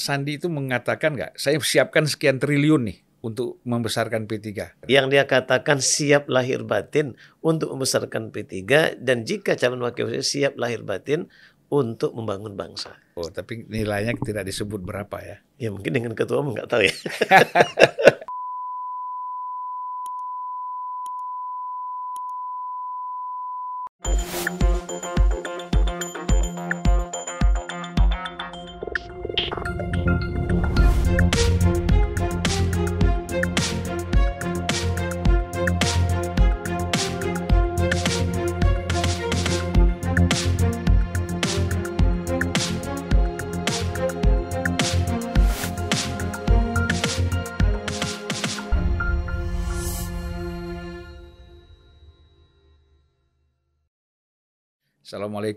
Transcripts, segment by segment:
Sandi itu mengatakan nggak, saya siapkan sekian triliun nih untuk membesarkan P3. Yang dia katakan siap lahir batin untuk membesarkan P3 dan jika calon wakil presiden siap lahir batin untuk membangun bangsa. Oh, tapi nilainya tidak disebut berapa ya? Ya mungkin dengan ketua nggak tahu ya.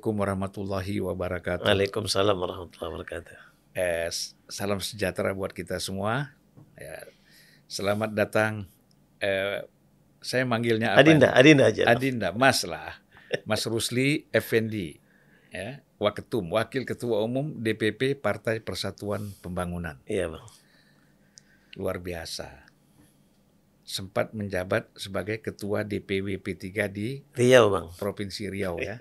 Assalamualaikum warahmatullahi wabarakatuh. Waalaikumsalam warahmatullahi wabarakatuh. Eh, salam sejahtera buat kita semua. Ya, selamat datang. Eh, saya manggilnya apa? Adinda, Adinda aja. Adinda, Mas lah. Mas Rusli Effendi. Ya, Waketum, Wakil Ketua Umum DPP Partai Persatuan Pembangunan. Iya, Bang. Luar biasa. Sempat menjabat sebagai Ketua DPW P3 di Riau, Bang. Provinsi Riau ya.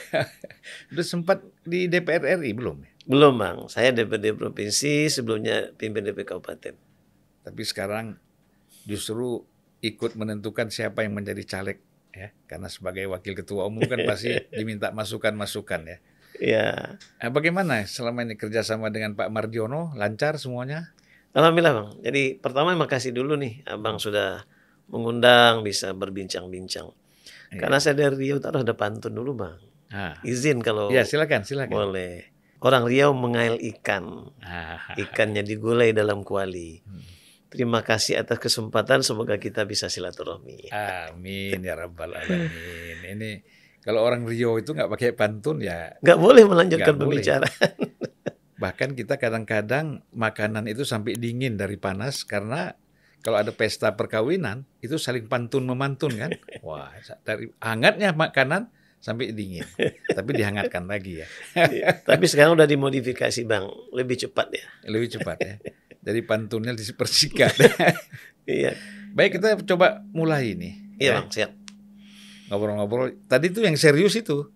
Udah sempat di DPR RI belum? Belum, Bang. Saya DPD provinsi, sebelumnya pimpin DP kabupaten. Tapi sekarang justru ikut menentukan siapa yang menjadi caleg ya. Karena sebagai wakil ketua umum kan pasti diminta masukan-masukan ya. Iya. Nah, bagaimana selama ini kerjasama dengan Pak Mardiono? Lancar semuanya? Alhamdulillah, Bang. Jadi pertama makasih dulu nih Abang sudah mengundang bisa berbincang-bincang. Iya. Karena saya dari Riau harus ada pantun dulu, Bang. Ah. Izin kalau Ya, silakan, silakan. boleh. Orang Riau mengail ikan. Ah. Ikannya digulai dalam kuali. Hmm. Terima kasih atas kesempatan. Semoga kita bisa silaturahmi. Amin ya rabbal alamin. Ini kalau orang Rio itu nggak pakai pantun ya Nggak boleh melanjutkan boleh. pembicaraan. bahkan kita kadang-kadang makanan itu sampai dingin dari panas karena kalau ada pesta perkawinan itu saling pantun memantun kan. Wah, dari hangatnya makanan sampai dingin. Tapi dihangatkan lagi ya. Tapi sekarang udah dimodifikasi, Bang. Lebih cepat ya. Lebih cepat ya. Jadi pantunnya dipersingkat. Iya. Baik, kita coba mulai ini. Iya, ya. Bang. Siap. Ngobrol-ngobrol. Tadi tuh yang serius itu.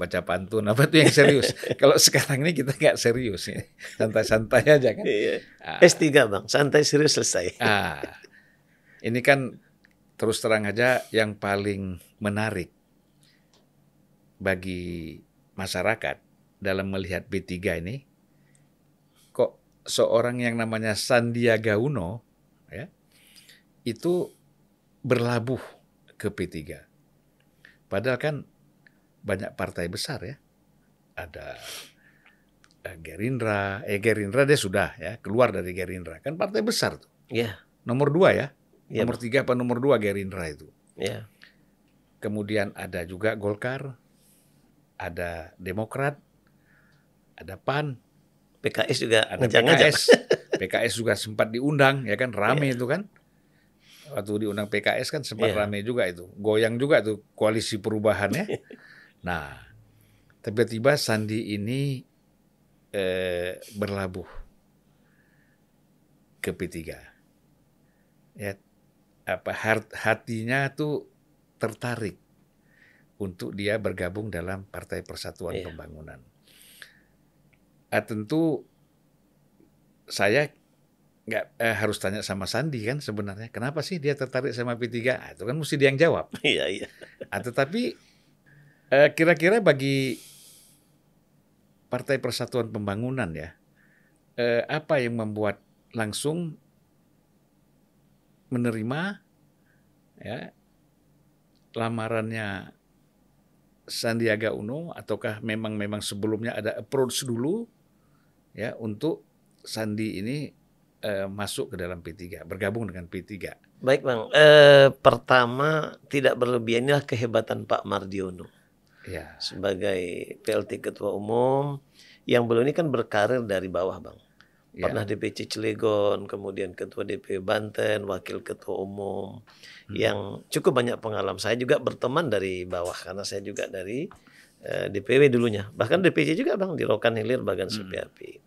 Baca pantun apa tuh yang serius. Kalau sekarang ini kita nggak serius ya. Santai-santai aja kan. Iya. Ah. S3, Bang. Santai serius selesai. Ah, ini kan terus terang aja yang paling menarik bagi masyarakat dalam melihat B3 ini, kok seorang yang namanya Sandiaga Uno, ya, itu berlabuh ke P3. Padahal kan banyak partai besar ya, ada eh, Gerindra, eh Gerindra dia sudah ya keluar dari Gerindra, kan partai besar tuh. Iya. Nomor dua ya, Iya, nomor tiga apa nomor dua Gerindra itu. Iya. Kemudian ada juga Golkar, ada Demokrat, ada PAN, PKS juga ada ngajak-ngajak. PKS. PKS juga sempat diundang, ya kan rame Iya. itu kan. Waktu diundang PKS kan sempat Iya. rame juga itu, goyang juga tuh koalisi perubahan ya. nah, tiba-tiba Sandi ini eh, berlabuh ke P3. Ya, apa hatinya tuh tertarik untuk dia bergabung dalam Partai Persatuan Iya. Pembangunan. Ah, tentu saya nggak eh, harus tanya sama Sandi kan sebenarnya kenapa sih dia tertarik sama P3 Ah, itu kan mesti dia yang jawab Iya, iya. ah, tetapi eh, kira-kira bagi Partai Persatuan Pembangunan ya eh, apa yang membuat langsung menerima ya lamarannya Sandiaga Uno ataukah memang memang sebelumnya ada approach dulu ya untuk Sandi ini eh, masuk ke dalam P3 bergabung dengan P3 Baik, Bang. Eh, pertama, tidak berlebihan inilah kehebatan Pak Mardiono ya sebagai PLT Ketua Umum yang belum ini kan berkarir dari bawah, Bang. Ya. Pernah DPC Cilegon, kemudian Ketua DP Banten, Wakil Ketua Umum, Hmm. yang cukup banyak pengalaman. Saya juga berteman dari bawah karena saya juga dari eh, DPW dulunya. Bahkan DPC juga, Bang, di Rokan Hilir Bagan Hmm. CPRP.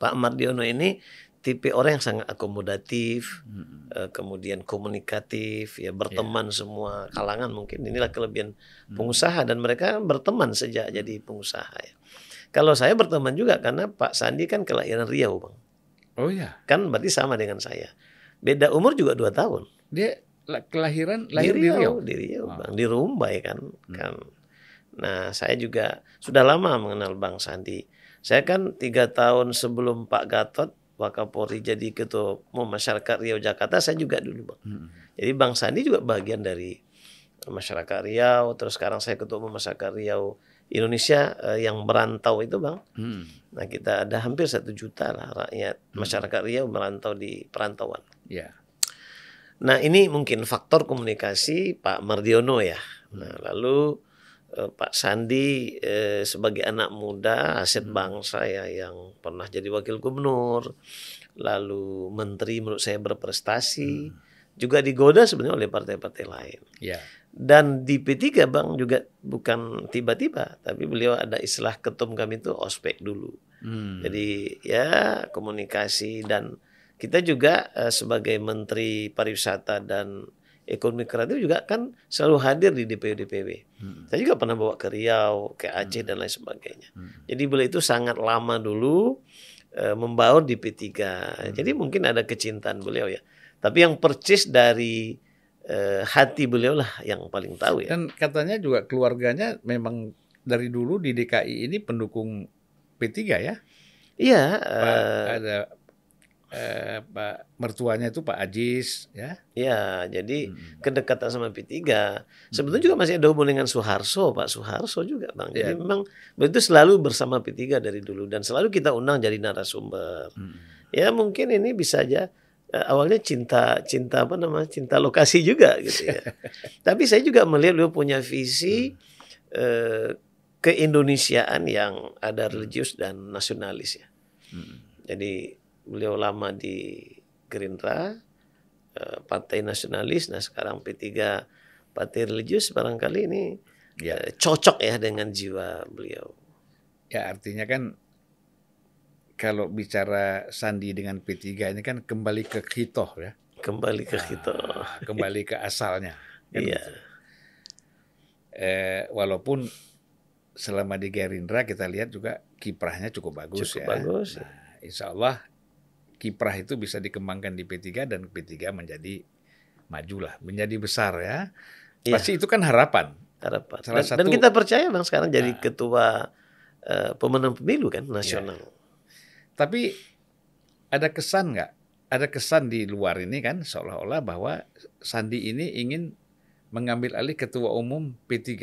Pak Mardiono ini tipe orang yang sangat akomodatif, Hmm. eh, kemudian komunikatif, ya berteman semua kalangan mungkin inilah kelebihan pengusaha dan mereka berteman sejak jadi pengusaha ya. Kalau saya berteman juga karena Pak Sandi kan kelahiran Riau bang, Oh ya, kan berarti sama dengan saya. Beda umur juga dua tahun. dia la- kelahiran lahir di Riau. di Riau, Ah. bang, di Rumbai kan, kan. Nah saya juga sudah lama mengenal Bang Sandi. Saya kan tiga tahun sebelum Pak Gatot Wakapolri jadi ketua masyarakat Riau Jakarta, saya juga dulu bang. Hmm. Jadi Bang Sandi juga bagian dari masyarakat Riau. Terus sekarang saya ketua masyarakat Riau Indonesia eh, yang merantau itu bang. Hmm. Nah kita ada hampir satu juta lah rakyat masyarakat Riau merantau di perantauan. Ya, Nah ini mungkin faktor komunikasi Pak Mardiono ya. Nah lalu eh, Pak Sandi eh, sebagai anak muda aset bangsa ya yang pernah jadi wakil gubernur, lalu menteri menurut saya berprestasi, juga digoda sebenarnya oleh partai-partai lain. ya, Dan di P3 Bang juga bukan tiba-tiba, tapi beliau ada istilah ketum kami itu ospek dulu. Hmm. Jadi ya komunikasi dan kita juga eh, sebagai Menteri Pariwisata dan Ekonomi Kreatif juga kan selalu hadir di DPW DPW. Hmm. Saya juga pernah bawa ke Riau, ke Aceh dan lain sebagainya. Hmm. Jadi beliau itu sangat lama dulu eh, membaur di P3. Jadi mungkin ada kecintaan beliau ya. Tapi yang percis dari eh, hati beliau lah yang paling tahu ya. Dan katanya juga keluarganya memang dari dulu di DKI ini pendukung P3 ya. Iya, Pak, eh, ada eh, Pak mertuanya itu Pak Ajis ya. ya jadi Hmm. kedekatan sama P3. Sebetulnya juga masih ada hubungan dengan Soeharto, Pak Soeharto juga, Bang. Jadi Ya. memang itu selalu bersama P3 dari dulu dan selalu kita undang jadi narasumber. Hmm. Ya mungkin ini bisa aja awalnya cinta cinta apa namanya? cinta lokasi juga gitu ya. Tapi saya juga melihat beliau punya visi eh, keindonesiaan yang ada religius dan nasionalis ya. Hmm. Jadi beliau lama di Gerindra, eh, Partai Nasionalis, nah sekarang P3 Partai Religius barangkali ini Ya. eh, cocok ya dengan jiwa beliau. Ya artinya kan kalau bicara Sandi dengan P3 ini kan kembali ke hitoh ya. Kembali ke kita. Ah, kembali ke asalnya. Kan Iya. gitu. Eh, walaupun selama di Gerindra kita lihat juga kiprahnya cukup bagus Cukup ya. bagus. Nah, insya Allah kiprah itu bisa dikembangkan di P3 dan P3 menjadi majulah, menjadi besar ya. Iya. Pasti itu kan harapan. Harapan. Salah Dan, dan satu- kita percaya Bang sekarang jadi Nah. ketua eh, pemenang pemilu kan nasional. Tapi ada kesan nggak? Ada kesan di luar ini kan seolah-olah bahwa Sandi ini ingin mengambil alih ketua umum P3.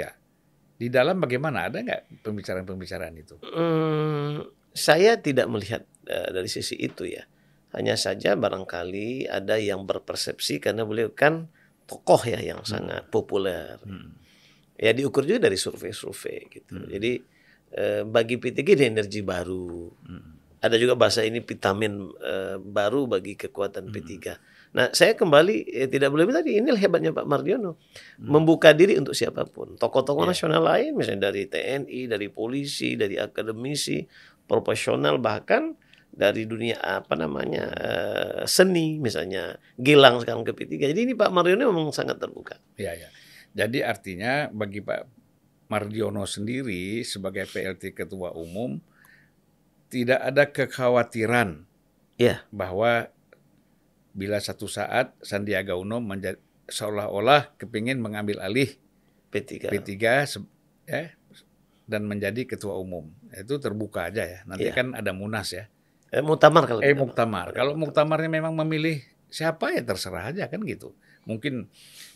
Di dalam bagaimana? Ada nggak pembicaraan-pembicaraan itu? Hmm, saya tidak melihat eh, dari sisi itu ya. Hanya saja barangkali ada yang berpersepsi karena beliau kan tokoh ya yang sangat populer. Hmm. Ya diukur juga dari survei-survei gitu. Hmm. Jadi eh, bagi P3 ini energi baru. Hmm. Ada juga bahasa ini vitamin eh, baru bagi Hmm. kekuatan P3. Nah, saya kembali eh, tidak boleh tadi inilah hebatnya Pak Mardiono. Hmm. Membuka diri untuk siapa pun. Tokoh-tokoh Iya. nasional lain misalnya dari TNI, dari polisi, dari akademisi, profesional bahkan dari dunia apa namanya eh, seni misalnya Gilang sekarang ke P3. Jadi ini Pak Mardiono memang sangat terbuka. Ya, ya. Jadi artinya bagi Pak Mardiono sendiri sebagai PLT Ketua Umum tidak ada kekhawatiran Ya. bahwa bila satu saat Sandiaga Uno menjadi seolah-olah kepingin mengambil alih P3. P3 se- ya, dan menjadi ketua umum. Itu terbuka aja ya. Nanti Iya. kan ada munas ya. Eh, Muktamar kalau Eh muktamar. Kalau muktamarnya memang memilih siapa ya terserah aja kan gitu. Mungkin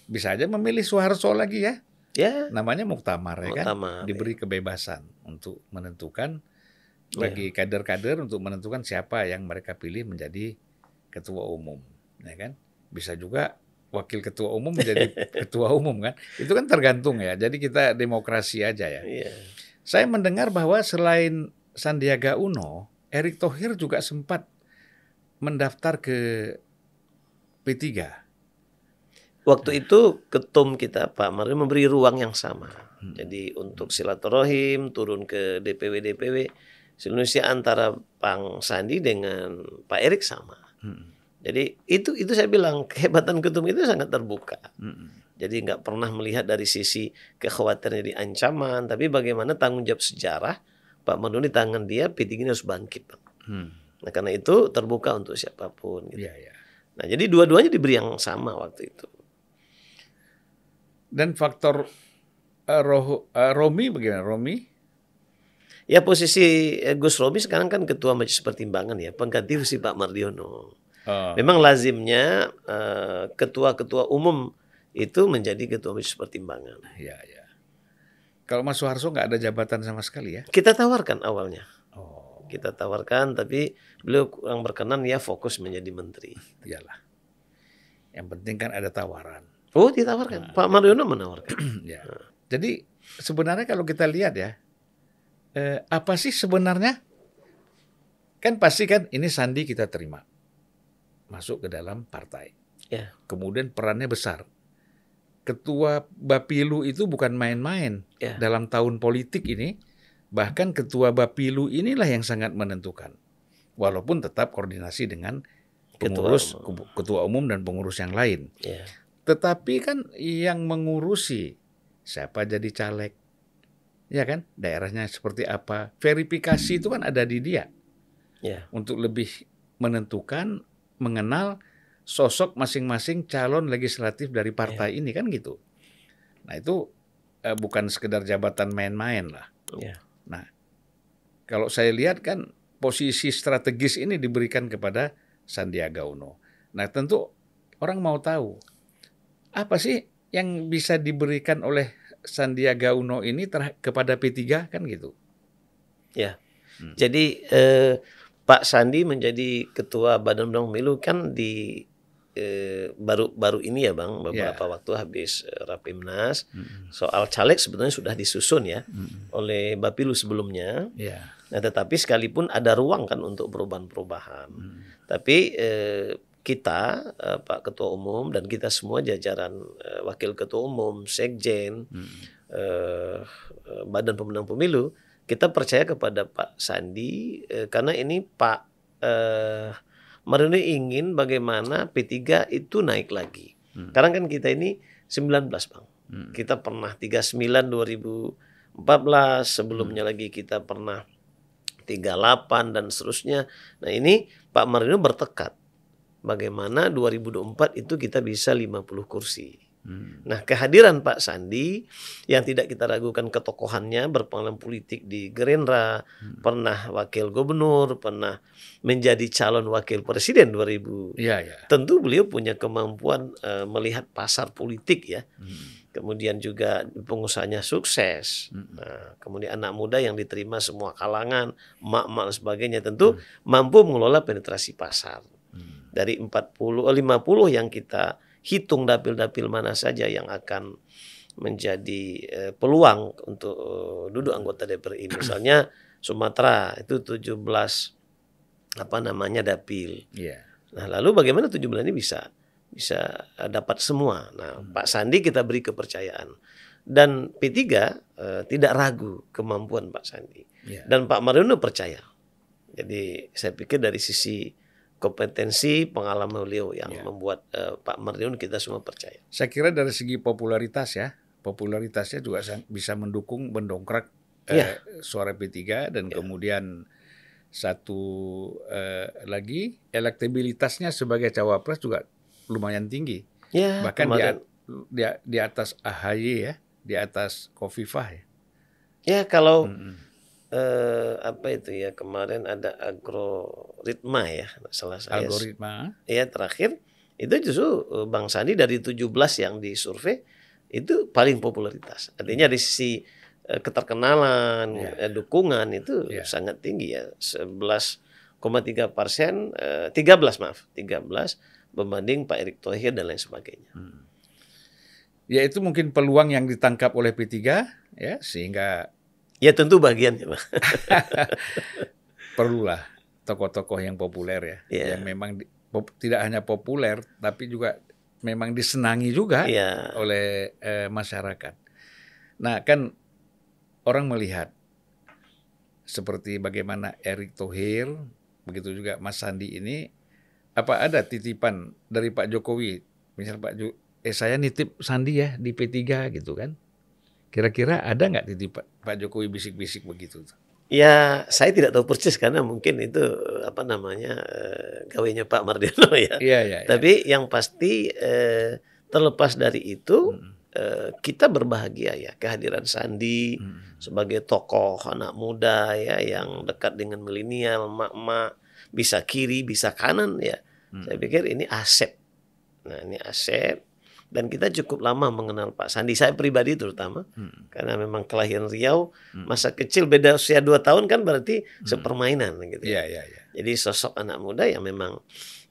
bisa aja memilih Soeharto lagi ya. Ya, Namanya muktamar ya kan. Muktamar. Diberi kebebasan untuk menentukan Iya. Bagi kader-kader untuk menentukan siapa yang mereka pilih menjadi ketua umum, ya kan? Bisa juga wakil ketua umum menjadi ketua umum kan? Itu kan tergantung ya. Jadi kita demokrasi aja ya. Iya. Saya mendengar bahwa selain Sandiaga Uno, Erick Thohir juga sempat mendaftar ke P3. Waktu itu ketum kita Pak Mario memberi ruang yang sama. Hmm. Jadi untuk silaturahim turun ke DPW DPW Indonesia antara Bang Sandi dengan Pak Erik sama. Mm-mm. Jadi itu itu saya bilang kehebatan ketum itu sangat terbuka. Mm-mm. Jadi nggak pernah melihat dari sisi kekhawatiran di ancaman, tapi bagaimana tanggung jawab sejarah Pak Mardiono di tangan dia P3 ini harus bangkit, Bang. Hmm. Nah karena itu terbuka untuk siapa pun. Gitu. Iya, iya. Nah jadi dua-duanya diberi yang sama waktu itu. Dan faktor eh, roh, eh, Romi bagaimana? Romi? Ya posisi eh, Gus Romi sekarang kan ketua majelis pertimbangan ya, pengganti si Pak Mardiono. Oh, Memang lazimnya eh, ketua-ketua umum itu menjadi ketua majelis pertimbangan. iya, iya. Kalau Mas Soeharto nggak ada jabatan sama sekali ya? Kita tawarkan awalnya, Oh, kita tawarkan, tapi beliau kurang berkenan ya fokus menjadi menteri. iyalah. Yang penting kan ada tawaran. Oh ditawarkan, Pak Mardiono menawarkan. ya. Jadi sebenarnya kalau kita lihat ya, eh, apa sih sebenarnya? Kan pasti kan ini Sandi kita terima masuk ke dalam partai. Ya. Kemudian perannya besar. Ketua Bapilu itu bukan main-main Ya. dalam tahun politik ini. Bahkan ketua Bapilu inilah yang sangat menentukan. Walaupun tetap koordinasi dengan Ketua pengurus umum. ketua umum dan pengurus yang lain. Ya. Tetapi kan yang mengurusi siapa jadi caleg, ya kan, daerahnya seperti apa, verifikasi itu kan ada di dia Ya. untuk lebih menentukan, mengenal sosok masing-masing calon legislatif dari partai ini kan gitu. Nah itu eh, bukan sekedar jabatan main-main lah. Ya. Kalau saya lihat kan posisi strategis ini diberikan kepada Sandiaga Uno. Nah tentu orang mau tahu apa sih yang bisa diberikan oleh Sandiaga Uno ini kepada P3 kan gitu. Jadi eh, Pak Sandi menjadi ketua Badan Undang Pemilu kan di eh, baru baru ini ya bang beberapa waktu habis eh, rapimnas soal caleg sebetulnya sudah disusun ya oleh Bapilu sebelumnya. Ya. Nah tetapi sekalipun ada ruang kan untuk perubahan-perubahan. Tapi eh, kita eh, Pak Ketua Umum dan kita semua jajaran eh, Wakil Ketua Umum, Sekjen, eh, Badan Pemenang Pemilu, kita percaya kepada Pak Sandi karena ini Pak eh, Mardiono ingin bagaimana P3 itu naik lagi. Hmm. Sekarang kan kita ini 19 bang. Hmm. Kita pernah 39 2014, sebelumnya lagi kita pernah 38 dan seterusnya. Nah ini Pak Mardiono bertekad bagaimana 2024 itu kita bisa 50 kursi. Hmm. Nah, kehadiran Pak Sandi yang tidak kita ragukan ketokohannya berpengalaman politik di Gerindra, pernah wakil gubernur, pernah menjadi calon wakil presiden 2000. Iya, ya. Tentu beliau punya kemampuan eh, melihat pasar politik ya. Hmm. Kemudian juga pengusahanya sukses. Hmm. Nah, kemudian anak muda yang diterima semua kalangan, emak-emak dan sebagainya tentu mampu mengelola penetrasi pasar. Hmm. Dari 40 eh, 50 yang kita hitung dapil-dapil mana saja yang akan menjadi eh, peluang untuk eh, duduk anggota DPR ini. Misalnya Sumatera itu 17 apa namanya dapil. Iya. Nah, lalu bagaimana 17 ini bisa bisa eh, dapat semua. Nah, Pak Sandi kita beri kepercayaan. Dan P3 eh, tidak ragu kemampuan Pak Sandi. Iya. Dan Pak Mardiono percaya. Jadi saya pikir dari sisi kompetensi pengalaman beliau yang Ya. membuat eh, Pak Mardiono kita semua percaya. Saya kira dari segi popularitas ya, popularitasnya juga bisa mendukung mendongkrak eh, Iya. suara P3 dan kemudian satu eh, lagi elektabilitasnya sebagai cawapres juga lumayan tinggi. Ya, Bahkan di, kemarin- di, di atas AHY ya, di atas Kofifah ya. ya kalau Mm-mm. Eh, apa itu ya kemarin ada agroritma ya salah saya Algoritma. ya terakhir itu justru eh, Bang Sandi dari 17 yang disurvei itu paling popularitas. Artinya dari sisi eh, keterkenalan, Ya. eh, dukungan itu Ya. sangat tinggi ya. 11,3 persen, eh, 13 maaf, 13 membanding Pak Erick Thohir dan lain sebagainya. Ya itu mungkin peluang yang ditangkap oleh P3 ya sehingga Ya tentu bagiannya, Pak. perlulah tokoh-tokoh yang populer ya, Iya. yang memang di- pop- tidak hanya populer tapi juga memang disenangi juga Iya. oleh eh, masyarakat. Nah kan orang melihat seperti bagaimana Erick Thohir, begitu juga Mas Sandi ini, apa ada titipan dari Pak Jokowi? Misal Pak jo eh saya nitip Sandi ya di P3 gitu kan? Kira-kira ada nggak titipan Pak Jokowi bisik-bisik begitu? Ya, saya tidak tahu persis karena mungkin itu apa namanya uh, gawainya Pak Mardiono ya. Iya, iya. Tapi yang pasti uh, terlepas dari itu hmm. kita berbahagia ya kehadiran Sandi hmm. sebagai tokoh anak muda ya yang dekat dengan milenial, mak-mak, bisa kiri, bisa kanan ya. Hmm. Saya pikir ini aset. Nah, ini aset dan kita cukup lama mengenal Pak Sandi saya pribadi terutama hmm. karena memang kelahiran Riau hmm. masa kecil beda usia dua tahun kan berarti hmm. sepermainan gitu ya. Ya, ya, jadi sosok anak muda yang memang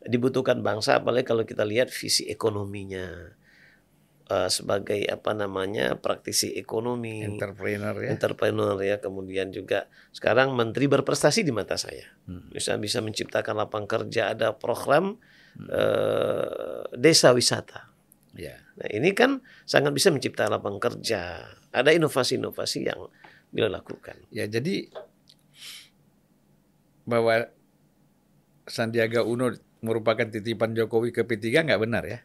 dibutuhkan bangsa apalagi kalau kita lihat visi ekonominya uh, sebagai apa namanya praktisi ekonomi entrepreneur ya entrepreneur ya kemudian juga sekarang menteri berprestasi di mata saya hmm. bisa bisa menciptakan lapangan kerja ada program hmm. uh, desa wisata Ya. Nah ini kan sangat bisa menciptakan lapangan kerja. Ada inovasi-inovasi yang beliau lakukan. Ya jadi bahwa Sandiaga Uno merupakan titipan Jokowi ke P3 nggak benar ya?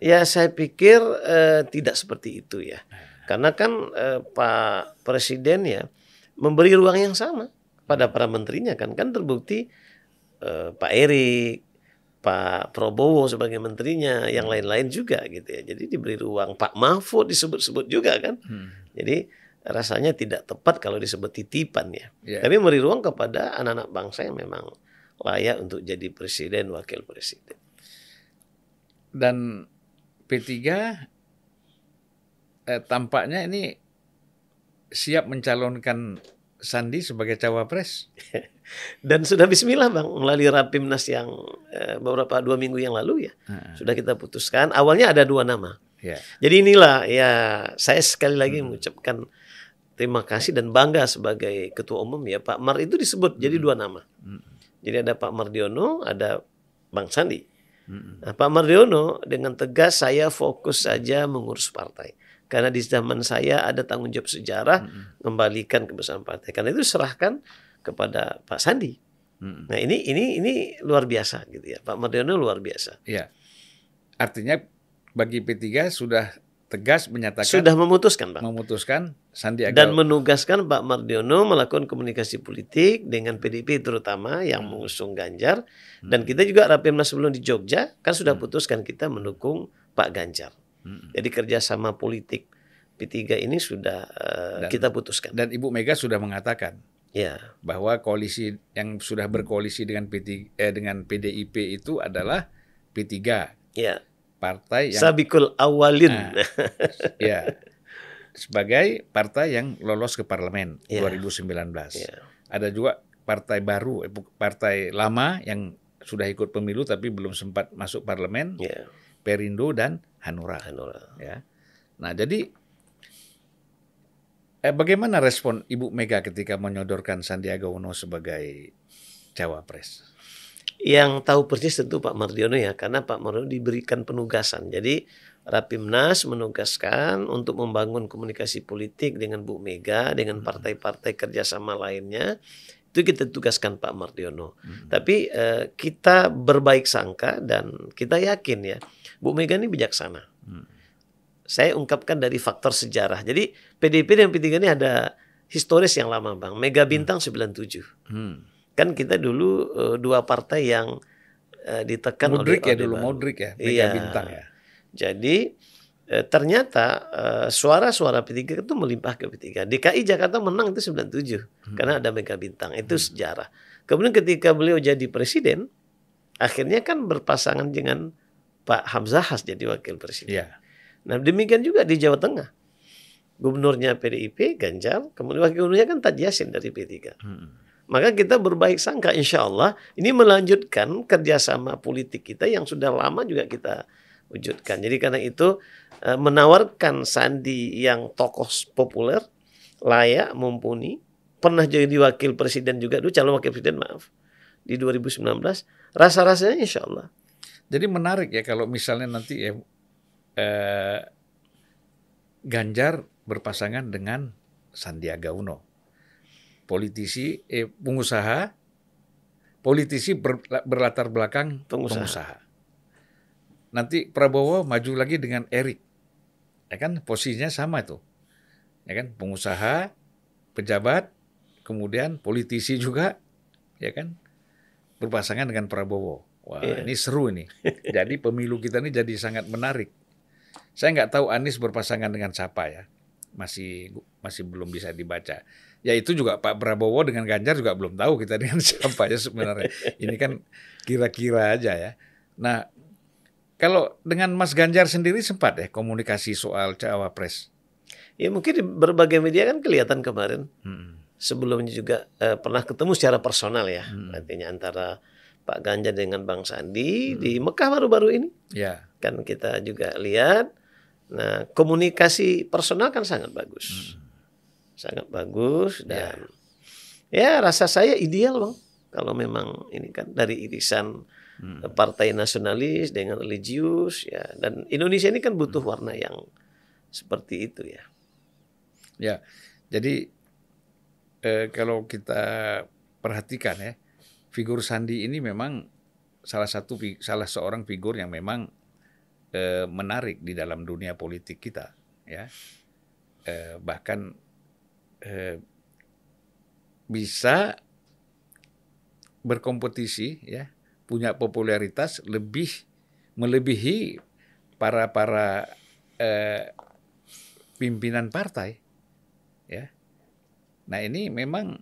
Ya saya pikir eh, tidak seperti itu ya. Karena kan eh, Pak Presiden ya memberi ruang yang sama pada para menterinya kan kan terbukti eh, Pak Erik, Pak Prabowo sebagai menterinya, yang hmm. lain-lain juga gitu ya. Jadi diberi ruang Pak Mahfud disebut-sebut juga kan. Hmm. Jadi rasanya tidak tepat kalau disebut titipan ya. Yeah. Tapi memberi ruang kepada anak-anak bangsa yang memang layak untuk jadi presiden, wakil presiden. Dan P3 eh, tampaknya ini siap mencalonkan Sandi sebagai cawapres. Dan sudah Bismillah bang melalui rapimnas yang eh, beberapa dua minggu yang lalu ya hmm. sudah kita putuskan. Awalnya ada dua nama. Yeah. Jadi inilah ya saya sekali lagi hmm. mengucapkan terima kasih dan bangga sebagai ketua umum ya Pak Mar itu disebut hmm. jadi dua nama. Hmm. Jadi ada Pak Mardiono, ada Bang Sandi. Hmm. Nah, Pak Mardiono dengan tegas saya fokus saja mengurus partai karena di zaman saya ada tanggung jawab sejarah hmm. kembalikan kebesaran partai. Karena itu serahkan kepada Pak Sandi. Hmm. Nah ini ini ini luar biasa gitu ya. Pak Mardiono luar biasa. Iya. Artinya bagi P3 sudah tegas menyatakan sudah memutuskan Pak. Memutuskan Sandiaga dan menugaskan Pak Mardiono melakukan komunikasi politik dengan PDIP terutama yang hmm. mengusung Ganjar dan kita juga Rapimnas sebelum di Jogja kan sudah hmm. putuskan kita mendukung Pak Ganjar. Hmm. Jadi kerjasama politik P3 ini sudah uh, dan, kita putuskan. Dan Ibu Mega sudah mengatakan ya bahwa koalisi yang sudah berkoalisi dengan P3 eh, dengan PDIP itu adalah P3. Ya. Partai yang Sabikul awalin. Nah, ya. Sebagai partai yang lolos ke parlemen ya. 2019. Ya. Ada juga partai baru, eh, partai lama yang sudah ikut pemilu tapi belum sempat masuk parlemen. Ya. Perindo dan Hanura. Hanura. Ya. Nah, jadi eh, bagaimana respon Ibu Mega ketika menyodorkan Sandiaga Uno sebagai cawapres? Yang tahu persis tentu Pak Mardiono ya, karena Pak Mardiono diberikan penugasan. Jadi Rapimnas menugaskan untuk membangun komunikasi politik dengan Bu Mega, dengan hmm. partai-partai kerjasama lainnya. Itu kita tugaskan Pak Mardiono. Hmm. Tapi eh, kita berbaik sangka dan kita yakin ya, Bu Mega ini bijaksana. Hmm. Saya ungkapkan dari faktor sejarah. Jadi PDIP dan P3 ini ada historis yang lama bang. Mega hmm. Bintang hmm. 97. Hmm. Kan kita dulu uh, dua partai yang uh, ditekan Modric oleh ya dulu Modric ya. Mega iya. Bintang ya. Jadi uh, ternyata suara-suara P3 itu melimpah ke P3. DKI Jakarta menang itu 97 hmm. karena ada Mega Bintang. Itu hmm. sejarah. Kemudian ketika beliau jadi presiden, akhirnya kan berpasangan dengan Pak Hamzah Has jadi wakil presiden. Ya. Nah demikian juga di Jawa Tengah. Gubernurnya PDIP, Ganjar, kemudian wakil gubernurnya kan Tad Yasin dari P3. Hmm. Maka kita berbaik sangka insya Allah ini melanjutkan kerjasama politik kita yang sudah lama juga kita wujudkan. Jadi karena itu eh, menawarkan Sandi yang tokoh populer, layak, mumpuni, pernah jadi wakil presiden juga, dulu calon wakil presiden maaf, di 2019, rasa-rasanya insya Allah jadi menarik ya kalau misalnya nanti ya eh, Ganjar berpasangan dengan Sandiaga Uno. politisi, eh, pengusaha, politisi ber- berlatar belakang Pengusaha. pengusaha. Nanti Prabowo maju lagi dengan Erik, ya kan posisinya sama itu, ya kan pengusaha, pejabat, kemudian politisi juga, ya kan berpasangan dengan Prabowo. Wah Iya. ini seru ini. Jadi pemilu kita ini jadi sangat menarik. Saya nggak tahu Anies berpasangan dengan siapa ya, masih masih belum bisa dibaca. Ya itu juga Pak Prabowo dengan Ganjar juga belum tahu kita dengan siapa ya sebenarnya. Ini kan kira-kira aja ya. Nah kalau dengan Mas Ganjar sendiri sempat ya komunikasi soal cawapres. Ya mungkin di berbagai media kan kelihatan kemarin. Hmm. Sebelumnya juga eh, pernah ketemu secara personal ya. Hmm. Artinya antara Pak Ganjar dengan Bang Sandi di Mekah baru-baru ini. Ya, Kan kita juga lihat. Nah komunikasi personal kan sangat bagus. Sangat bagus dan ya rasa saya ideal bang. Kalau memang ini kan dari irisan Hmm. partai nasionalis dengan religius ya dan Indonesia ini kan butuh warna yang seperti itu ya. ya. Jadi eh, kalau kita perhatikan ya, figur Sandi ini memang salah satu salah seorang figur yang memang eh, menarik di dalam dunia politik kita, ya. Eh, bahkan eh, bisa berkompetisi, ya, punya popularitas lebih melebihi para para eh, pimpinan partai, ya. Nah ini memang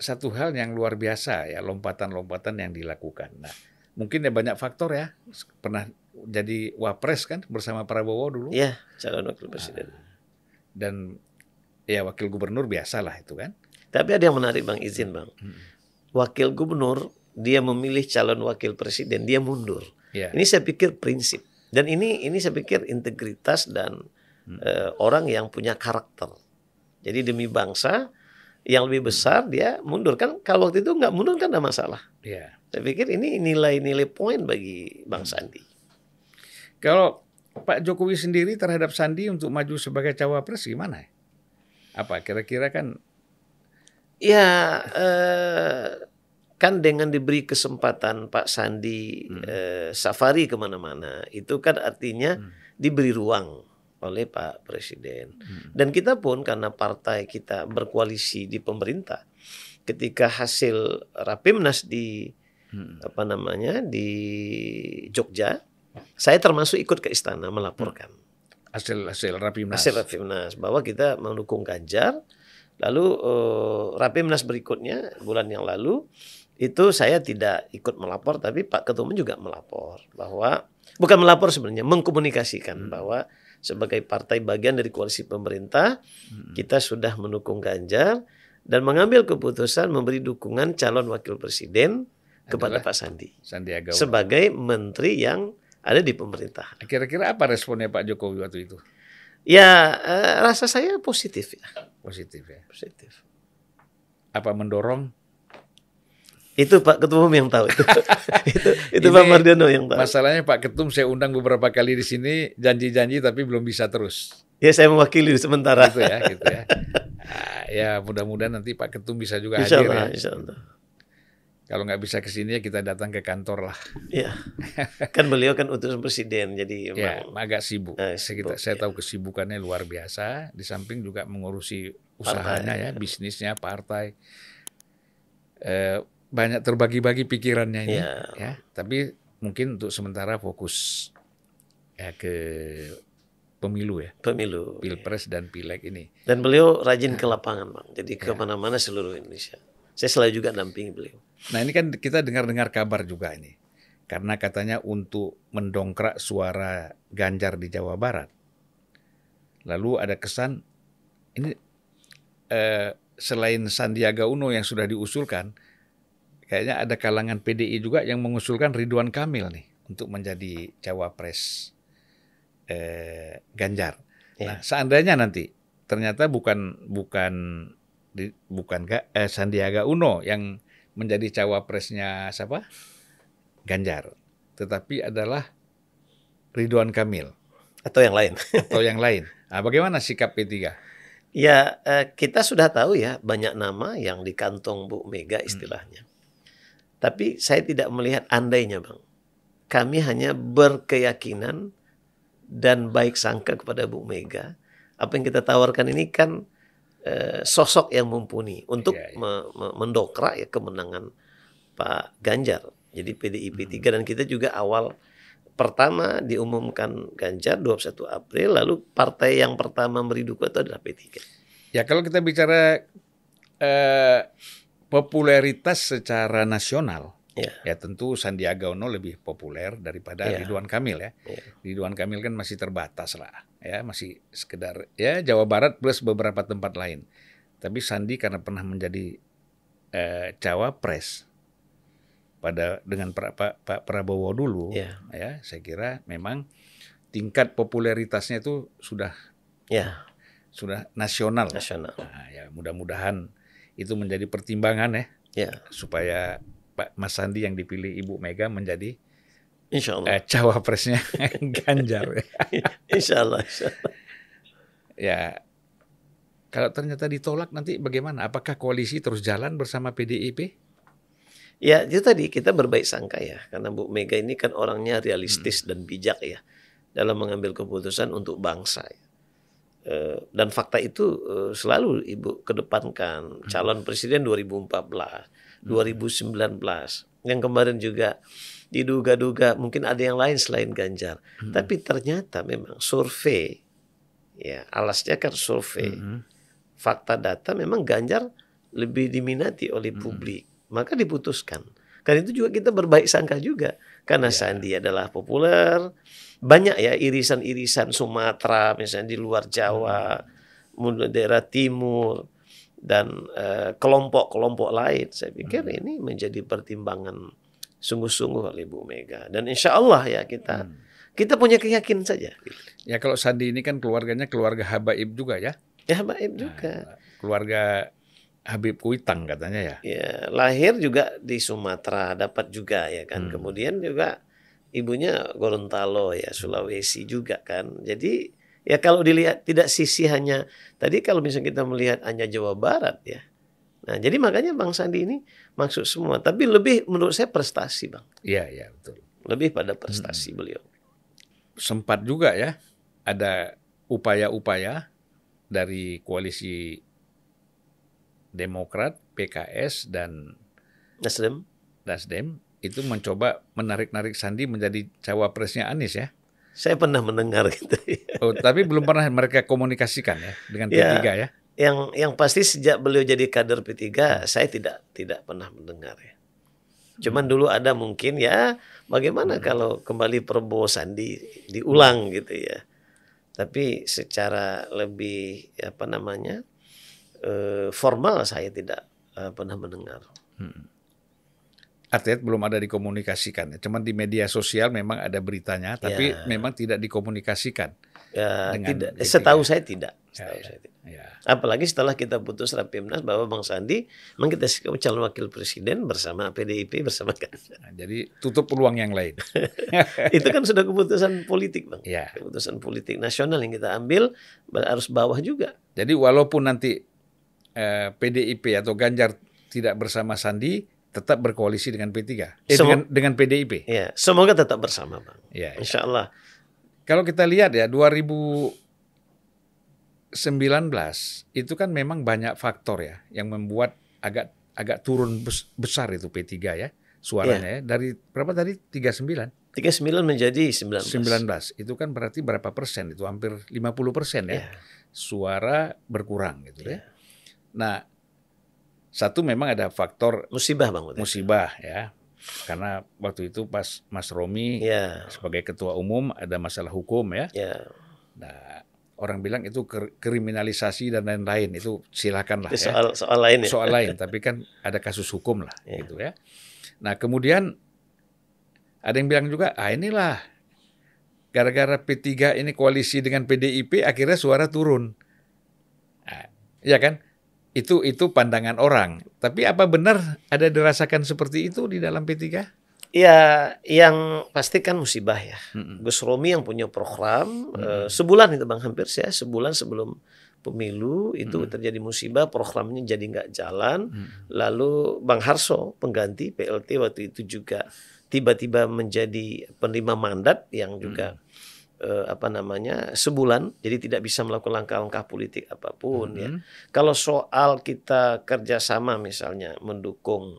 satu hal yang luar biasa ya lompatan-lompatan yang dilakukan. Nah mungkin ya banyak faktor ya pernah jadi wapres kan bersama Prabowo dulu Iya calon wakil presiden. dan ya wakil gubernur biasalah itu kan. Tapi ada yang menarik bang izin bang. Wakil gubernur dia memilih calon wakil presiden dia mundur. Ya. Ini saya pikir prinsip dan ini ini saya pikir integritas dan eh, orang yang punya karakter. Jadi demi bangsa yang lebih besar dia mundur kan kalau waktu itu nggak mundur kan ada masalah. Ya. Saya pikir ini nilai-nilai poin bagi Bang Sandi. Kalau Pak Jokowi sendiri terhadap Sandi untuk maju sebagai cawapres gimana? Apa kira-kira kan Ya eh, kan dengan diberi kesempatan Pak Sandi eh, safari ke mana-mana itu kan artinya diberi ruang oleh Pak Presiden. Dan kita pun karena partai kita berkoalisi di pemerintah, ketika hasil rapimnas di Hmm. apa namanya di Jogja, saya termasuk ikut ke istana melaporkan hasil hasil rapimnas? hasil rapimnas bahwa kita mendukung Ganjar. Lalu eh, rapimnas berikutnya bulan yang lalu itu saya tidak ikut melapor, tapi Pak Ketua juga melapor bahwa bukan melapor sebenarnya mengkomunikasikan bahwa sebagai partai bagian dari koalisi pemerintah kita sudah mendukung Ganjar dan mengambil keputusan memberi dukungan calon wakil presiden kepada Pak Sandi Sandiaga Uno. sebagai menteri yang ada di pemerintah. Kira-kira apa responnya Pak Jokowi waktu itu? Ya eh, rasa saya positif ya, Positif ya. positif. Apa mendorong Itu Pak Ketua Umum yang tahu itu. itu itu Ini Pak Mardiono yang tahu. Masalahnya Pak Ketum saya undang beberapa kali di sini janji-janji tapi belum bisa terus. Ya saya mewakili sementara. Gitu ya, gitu ya. Ah, ya mudah-mudahan nanti Pak Ketum bisa juga Insya hadir Allah, ya. insya Allah. Kalau nggak bisa ke sini ya kita datang ke kantor lah. Ya, kan beliau kan utusan presiden, jadi Ya, emang agak sibuk. Saya, kita- sibuk, saya ya. tahu kesibukannya luar biasa. Di samping juga mengurusi usahanya ya, bisnisnya, partai. Eh, banyak terbagi-bagi pikirannya ini. Ya. Ya, tapi mungkin untuk sementara fokus ya ke pemilu ya, pemilu. pilpres dan pileg ini. Dan beliau rajin ke lapangan, bang. Jadi ke mana-mana seluruh Indonesia. Saya selalu juga dampingi beliau. Nah ini kan kita dengar-dengar kabar juga ini. Karena katanya untuk mendongkrak suara Ganjar di Jawa Barat. Lalu ada kesan, ini eh, selain Sandiaga Uno yang sudah diusulkan, kayaknya ada kalangan PDI juga yang mengusulkan Ridwan Kamil nih untuk menjadi cawapres eh, Ganjar. Ya. Nah, seandainya nanti ternyata bukan bukan di- bukan eh, Sandiaga Uno yang menjadi cawapresnya siapa? Ganjar. Tetapi adalah Ridwan Kamil Atau yang lain. atau yang lain. Nah, bagaimana sikap P3? Ya, eh, kita sudah tahu ya banyak nama yang di kantong Bu Mega istilahnya. Tapi saya tidak melihat andainya, Bang. Kami hanya berkeyakinan dan baik sangka kepada Bu Mega. Apa yang kita tawarkan ini kan eh, sosok yang mumpuni untuk Iya, iya. me- me- mendokrak ya kemenangan Pak Ganjar. Jadi PDIP 3 dan kita juga awal pertama diumumkan Ganjar 21 April lalu partai yang pertama memberi dukungan itu adalah P3. Ya kalau kita bicara eh, popularitas secara nasional, Ya. ya tentu Sandiaga Uno lebih populer daripada Ya. Ridwan Kamil ya. Ya. Ridwan Kamil kan masih terbatas lah, ya masih sekedar ya Jawa Barat plus beberapa tempat lain. Tapi Sandi karena pernah menjadi eh, cawapres pada dengan pra- Pak Pak Prabowo dulu, Ya. ya saya kira memang tingkat popularitasnya itu sudah Ya, sudah nasional. nasional. Nah, ya mudah-mudahan itu menjadi pertimbangan ya Ya, supaya Pak Mas Sandi yang dipilih Ibu Mega menjadi insya Allah. eh, cawapresnya Ganjar. Insya Allah. insya Allah. ya kalau ternyata ditolak nanti bagaimana? Apakah koalisi terus jalan bersama PDIP? Ya, itu tadi kita berbaik sangka ya, karena Bu Mega ini kan orangnya realistis dan bijak ya dalam mengambil keputusan untuk bangsa. ya. Eh, dan fakta itu eh, selalu Ibu kedepankan calon presiden 2014, 2019, yang kemarin juga diduga-duga mungkin ada yang lain selain Ganjar. Tapi ternyata memang survei, ya alasnya kan survei, Mhm. fakta data memang Ganjar lebih diminati oleh publik. Maka diputuskan. Karena itu juga kita berbaik sangka juga. Karena Sandi adalah populer. Banyak ya irisan-irisan Sumatera misalnya di luar Jawa, mungkin daerah timur dan eh, kelompok-kelompok lain. Saya pikir ini menjadi pertimbangan sungguh-sungguh oleh Bu Mega. Dan insya Allah ya kita kita punya keyakinan saja. Ya kalau Sandi ini kan keluarganya keluarga Habaib juga ya. Ya baik juga. Keluarga Habib Kuitang katanya ya. Ya, lahir juga di Sumatera, dapat juga ya kan. Hmm. Kemudian juga ibunya Gorontalo ya, Sulawesi juga kan. Jadi ya kalau dilihat tidak sisi hanya tadi kalau misalnya kita melihat hanya Jawa Barat ya. Nah, jadi makanya Bang Sandi ini maksud semua, tapi lebih menurut saya prestasi, Bang. Iya, iya betul. Lebih pada prestasi beliau. sempat juga ya ada upaya-upaya dari koalisi Demokrat, PKS dan Nasdem Nasdem itu mencoba menarik-narik Sandi menjadi cawapresnya Anies ya. saya pernah mendengar gitu ya. Oh, tapi belum pernah mereka komunikasikan ya dengan Ya. P3 ya. Yang yang pasti sejak beliau jadi kader P3 saya tidak tidak pernah mendengar ya. Cuman dulu ada mungkin ya bagaimana kalau kembali Prabowo Sandi diulang gitu ya. Tapi secara lebih apa namanya eh, formal saya tidak eh, pernah mendengar. Artinya belum ada dikomunikasikan. ya. Cuman di media sosial memang ada beritanya, tapi Ya. memang tidak dikomunikasikan. Ya, tidak. P3. Setahu saya tidak. Ya, Setahu ya. saya tidak. Ya. Apalagi setelah kita putus Rapimnas bahwa Bang Sandi memang kita calon wakil presiden bersama PDIP bersama Ganjar. Nah, jadi tutup peluang yang lain. itu kan sudah keputusan politik bang Ya. keputusan politik nasional yang kita ambil harus bawah juga Jadi walaupun nanti eh, PDIP atau Ganjar tidak bersama Sandi, tetap berkoalisi dengan P3. Eh, Semua- dengan dengan PDIP. ya semoga tetap bersama bang. Ya, ya. Insya Allah Kalau kita lihat ya 2019 itu kan memang banyak faktor ya yang membuat agak agak turun bes- besar itu P3 ya suaranya ya. Dari berapa tadi? 39 39 menjadi 19 19 itu kan berarti berapa persen? Itu hampir 50 persen ya. Ya. suara berkurang gitu ya. Nah satu memang ada faktor musibah bang musibah ya karena waktu itu pas Mas Romi ya sebagai ketua umum ada masalah hukum ya ya Nah, orang bilang itu kriminalisasi dan lain-lain itu silakan lah itu ya. soal soal lain ya Soal lain, tapi kan ada kasus hukum lah Ya. gitu ya. Nah, kemudian ada yang bilang juga, ah inilah gara-gara P3 ini koalisi dengan PDIP akhirnya suara turun. Nah, ya kan? Itu itu pandangan orang. Tapi apa benar ada dirasakan seperti itu di dalam P3? ya yang pasti kan musibah ya Mm-mm. Gus Romi yang punya program eh, sebulan itu bang hampir saya sebulan sebelum pemilu itu Hmm. terjadi musibah programnya jadi nggak jalan Hmm. lalu Bang Harso pengganti PLT waktu itu juga tiba-tiba menjadi penerima mandat yang juga eh, apa namanya sebulan jadi tidak bisa melakukan langkah-langkah politik apa pun ya Hmm. kalau soal kita kerjasama misalnya mendukung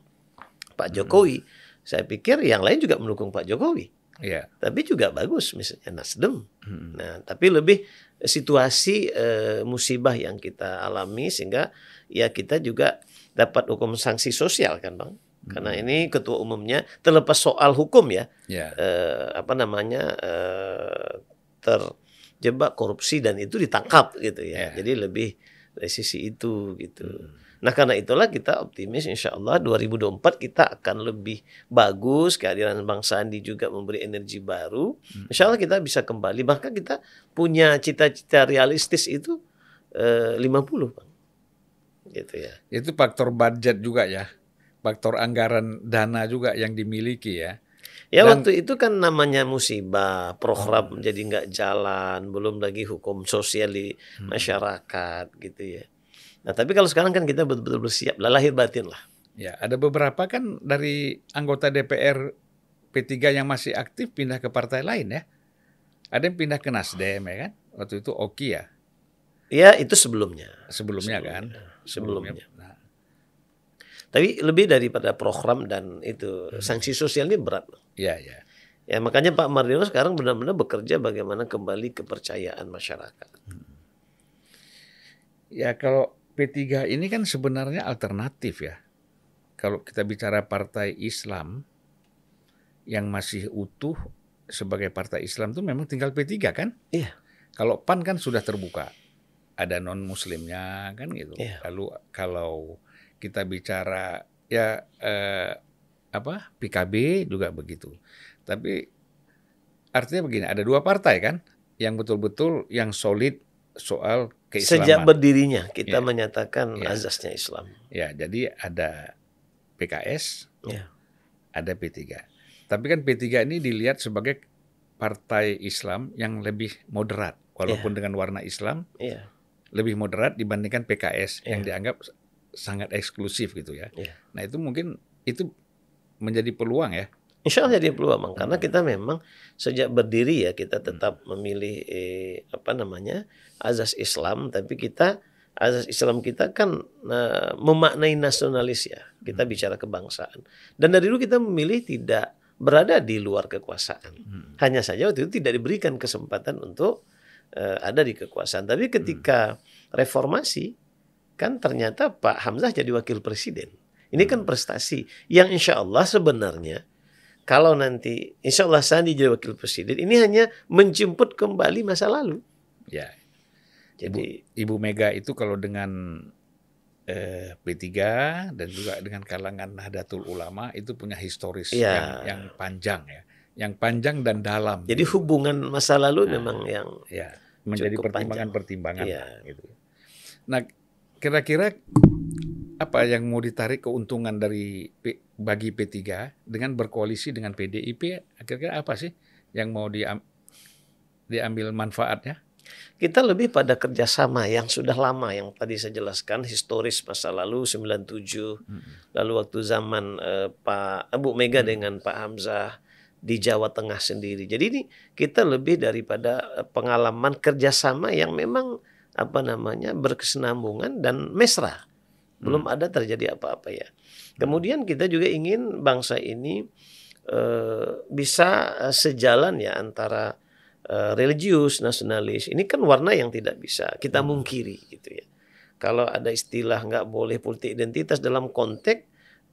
Pak Hmm. Jokowi saya pikir yang lain juga mendukung Pak Jokowi Ya. tapi juga bagus misalnya Nasdem Hmm. Nah, tapi lebih situasi eh, musibah yang kita alami sehingga ya kita juga dapat hukum sanksi sosial kan, Bang. Karena ini ketua umumnya terlepas soal hukum ya, Ya. eh, apa namanya eh, terjebak korupsi dan itu ditangkap gitu ya. Ya. Jadi lebih dari sisi itu gitu. Hmm. Nah karena itulah kita optimis insya Allah 2024 kita akan lebih bagus kehadiran Bang Sandi juga memberi energi baru. Hmm. Insya Allah kita bisa kembali bahkan kita punya cita-cita realistis itu eh, 50 Bang. Gitu ya. Itu faktor budget juga ya. Faktor anggaran dana juga yang dimiliki ya. Ya Dan- waktu itu kan namanya musibah, program jadi nggak jalan, belum lagi hukum sosial di Hmm. masyarakat gitu ya. Nah tapi kalau sekarang kan kita betul-betul bersiap, lah lahir batin lah. Ya, ada beberapa kan dari anggota DPR P3 yang masih aktif pindah ke partai lain ya. Ada yang pindah ke Nasdem ya kan. Waktu itu Oki ya Ya itu sebelumnya. sebelumnya, kan. Sebelumnya. Nah, Tapi lebih daripada program dan itu sanksi sosial ini berat. loh. ya, ya. Ya makanya Pak Mardiono sekarang benar-benar bekerja bagaimana kembali kepercayaan masyarakat. Ya kalau P3 ini kan sebenarnya alternatif ya. Kalau kita bicara partai Islam yang masih utuh sebagai partai Islam itu memang tinggal P3 kan? Iya. Kalau PAN kan sudah terbuka. Ada non muslimnya kan gitu. Iya. Lalu kalau kita bicara ya eh, apa? PKB juga begitu. Tapi artinya begini, ada dua partai kan yang betul-betul yang solid soal keislaman. Sejak berdirinya kita Iya. menyatakan Iya. azasnya Islam. Ya, jadi ada PKS, Ya. ada P3. Tapi kan P3 ini dilihat sebagai partai Islam yang lebih moderat, walaupun dengan warna Islam Iya. lebih moderat dibandingkan PKS yang Iya. dianggap sangat eksklusif gitu ya. Iya. Nah itu mungkin itu menjadi peluang ya. Insya Allah jadi peluang Bang. karena Hmm. kita memang sejak berdiri ya kita tetap memilih eh, apa namanya azas Islam tapi kita azas Islam kita kan eh, memaknai nasionalis ya kita bicara kebangsaan dan dari dulu kita memilih tidak berada di luar kekuasaan Hmm. hanya saja waktu itu tidak diberikan kesempatan untuk eh, ada di kekuasaan tapi ketika reformasi kan ternyata Pak Hamzah jadi wakil presiden ini kan prestasi yang insya Allah sebenarnya kalau nanti insya Allah Sandi jadi wakil presiden ini hanya menjemput kembali masa lalu. Ya, Jadi Ibu Mega itu kalau dengan eh, P3 dan juga dengan kalangan Nahdlatul Ulama itu punya historis Iya. yang, yang panjang ya, yang panjang dan dalam. jadi hubungan masa lalu Nah. memang yang ya menjadi pertimbangan-pertimbangan Iya. lah, gitu. Nah, kira-kira apa yang mau ditarik keuntungan dari P- bagi P3 dengan berkoalisi dengan PDIP? Kira-kira apa sih yang mau diam- diambil manfaatnya? kita lebih pada kerjasama yang sudah lama yang tadi saya jelaskan historis masa lalu 97 lalu waktu zaman eh, Pak Bu Mega dengan Pak Hamzah di Jawa Tengah sendiri. Jadi ini kita lebih daripada eh, pengalaman kerjasama yang memang apa namanya berkesinambungan dan mesra. Belum ada terjadi apa-apa ya. Kemudian kita juga ingin bangsa ini eh, bisa eh, sejalan ya antara eh, religius, nasionalis. Ini kan warna yang tidak bisa kita mungkiri gitu ya. Kalau ada istilah nggak boleh politik identitas dalam konteks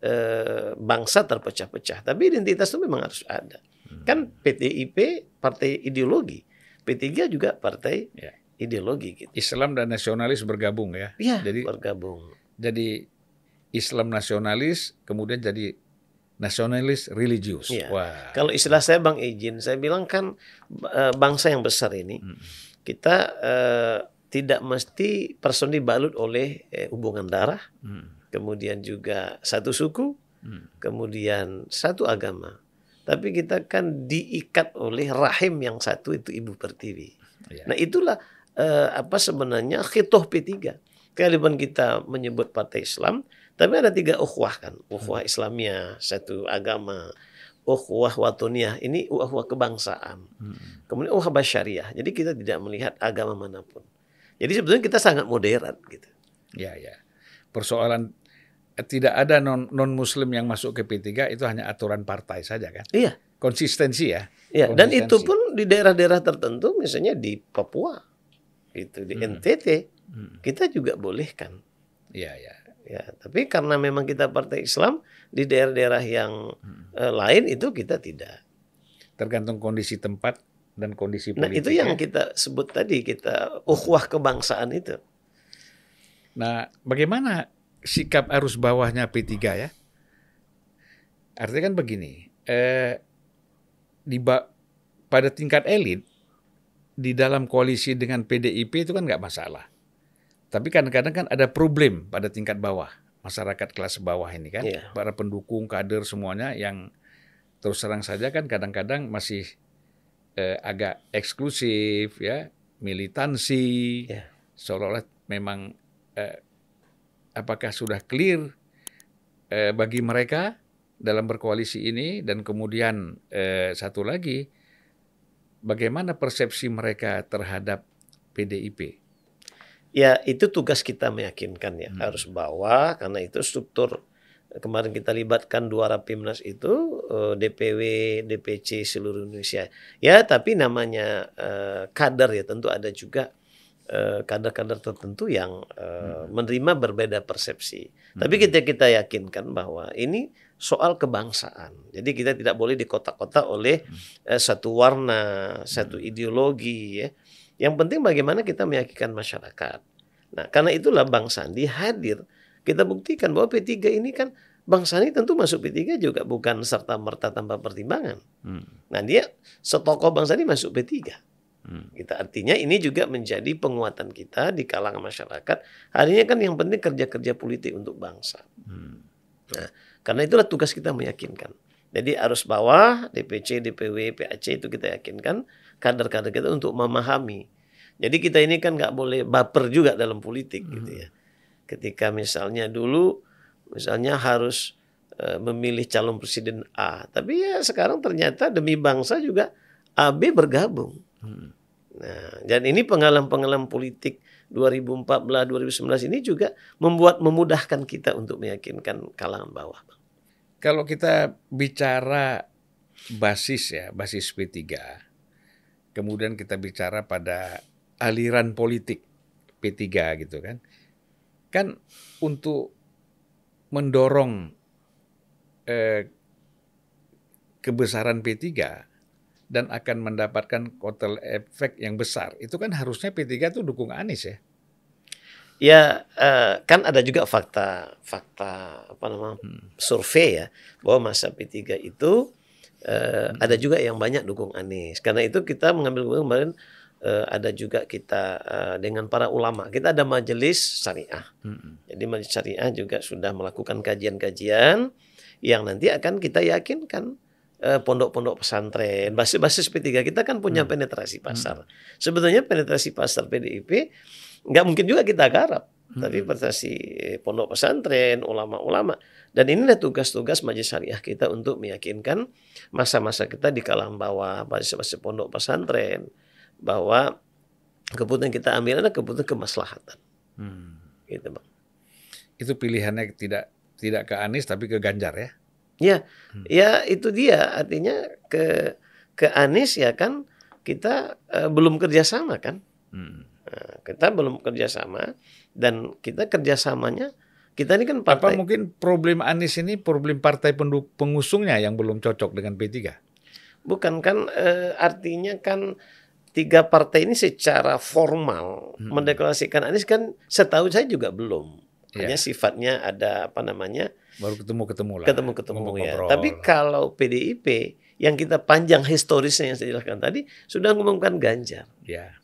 eh, bangsa terpecah-pecah, tapi identitas itu memang harus ada. Kan PTIP partai ideologi, P3 juga partai Ya. Ideologi gitu. Islam dan nasionalis bergabung ya. Iya, Jadi bergabung. jadi Islam nasionalis kemudian jadi nasionalis religius. Iya. Wah. Kalau istilah saya Bang Ijin, saya bilang kan eh, bangsa yang besar ini Mm. kita eh, tidak mesti person dibalut oleh eh, hubungan darah, Hmm. kemudian juga satu suku, Hmm. kemudian satu agama. Tapi kita kan diikat oleh rahim yang satu itu ibu pertiwi. Iya. Nah itulah eh, apa sebenarnya khitoh P3. Kalaupun kita menyebut partai Islam, tapi ada tiga ukhuwah kan, ukhuwah Islamiyah, satu agama, ukhuwah watuniyah, ini ukhuwah kebangsaan. Hmm. Kemudian ukhuwah basyariah. Jadi kita tidak melihat agama mana pun. Jadi sebetulnya kita sangat modern gitu. Ya, ya. Persoalan eh, tidak ada non non muslim yang masuk ke P3 itu hanya aturan partai saja kan. Iya. Konsistensi ya. Ya, dan Konsistensi. itu pun di daerah-daerah tertentu, misalnya di Papua, itu di Hmm. NTT, Hmm. kita juga bolehkan. Ya, ya. Ya, tapi karena memang kita partai Islam di daerah-daerah yang Hmm. eh, lain itu kita tidak. Tergantung kondisi tempat dan kondisi Nah, politik. itu yang ya. kita sebut tadi kita ukhuwah kebangsaan itu. Nah, bagaimana sikap arus bawahnya P3 ya? Artinya kan begini, eh, di ba- pada tingkat elit di dalam koalisi dengan PDIP itu kan nggak masalah. Tapi kadang-kadang kan ada problem pada tingkat bawah, masyarakat kelas bawah ini kan, Iya. para pendukung, kader semuanya yang terus terang saja kan kadang-kadang masih eh, agak eksklusif ya, militansi, Iya. seolah-olah memang eh, apakah sudah clear eh, bagi mereka dalam berkoalisi ini dan kemudian eh, satu lagi bagaimana persepsi mereka terhadap PDIP? Ya, itu tugas kita meyakinkan ya, Hmm. harus bawa karena itu struktur kemarin kita libatkan dua rapimnas itu eh, DPW, DPC seluruh Indonesia. Ya, tapi namanya eh, kader ya tentu ada juga eh, kader-kader tertentu yang eh, menerima berbeda persepsi. Tapi kita kita yakinkan bahwa ini soal kebangsaan. Jadi kita tidak boleh dikotak-kotak oleh eh, satu warna, satu ideologi ya. Yang penting bagaimana kita meyakinkan masyarakat. Nah, karena itulah Bang Sandi hadir. Kita buktikan bahwa P3 ini kan Bang Sandi tentu masuk P3 juga bukan serta merta tanpa pertimbangan. Hmm. Nah, dia setokoh Bang Sandi masuk P3. Hmm. Kita artinya ini juga menjadi penguatan kita di kalangan masyarakat. Harinya kan yang penting kerja-kerja politik untuk bangsa. Hmm. Karena itulah tugas kita meyakinkan. Jadi arus bawah, DPC, DPW, PAC itu kita yakinkan kader-kader kita untuk memahami. Jadi kita ini kan nggak boleh baper juga dalam politik gitu ya. Ketika misalnya dulu misalnya harus eh, memilih calon presiden A, tapi ya sekarang ternyata demi bangsa juga AB bergabung. Hmm. Nah, dan ini pengalaman-pengalaman politik 2014, 2019 ini juga membuat memudahkan kita untuk meyakinkan kalangan bawah. Kalau kita bicara basis ya, basis P3, kemudian kita bicara pada aliran politik P3 gitu kan. Kan untuk mendorong eh, kebesaran P3 dan akan mendapatkan kotel efek yang besar, itu kan harusnya P3 itu dukung Anies ya. Ya, eh, kan ada juga fakta fakta apa namanya Hmm. survei ya bahwa masa P3 itu eh, ada juga yang banyak dukung Anies. Karena itu kita mengambil kemarin eh, ada juga kita eh, dengan para ulama. Kita ada majelis syariah. Hmm. Jadi majelis syariah juga sudah melakukan kajian-kajian yang nanti akan kita yakinkan eh, pondok-pondok pesantren, basis-basis P3 kita kan punya Hmm. penetrasi pasar. Sebetulnya penetrasi pasar PDIP nggak mungkin juga kita garap, tapi penetrasi pondok pesantren, ulama-ulama. Dan inilah tugas-tugas majelis syariah kita untuk meyakinkan masa-masa kita di kalangan bawah, basis-basis pondok pesantren bahwa keputusan kita ambil adalah keputusan kemaslahatan, Hmm. gitu bang. Itu pilihannya tidak tidak ke Anies tapi ke Ganjar ya. Ya, Hmm. ya itu dia artinya ke ke Anies ya kan kita eh, belum kerjasama kan, Hmm. Nah, kita belum kerjasama dan kita kerjasamanya kita ini kan Apa partai mungkin problem Anies ini problem partai pengusungnya yang belum cocok dengan P3? bukan kan eh, artinya kan tiga partai ini secara formal Hmm. mendeklarasikan Anies kan setahu saya juga belum. Ya. Hanya sifatnya ada apa namanya Baru ketemu-ketemu lah. ketemu-ketemu ya. Tapi kalau PDIP yang kita panjang historisnya yang saya jelaskan tadi sudah mengumumkan Ganjar. ya.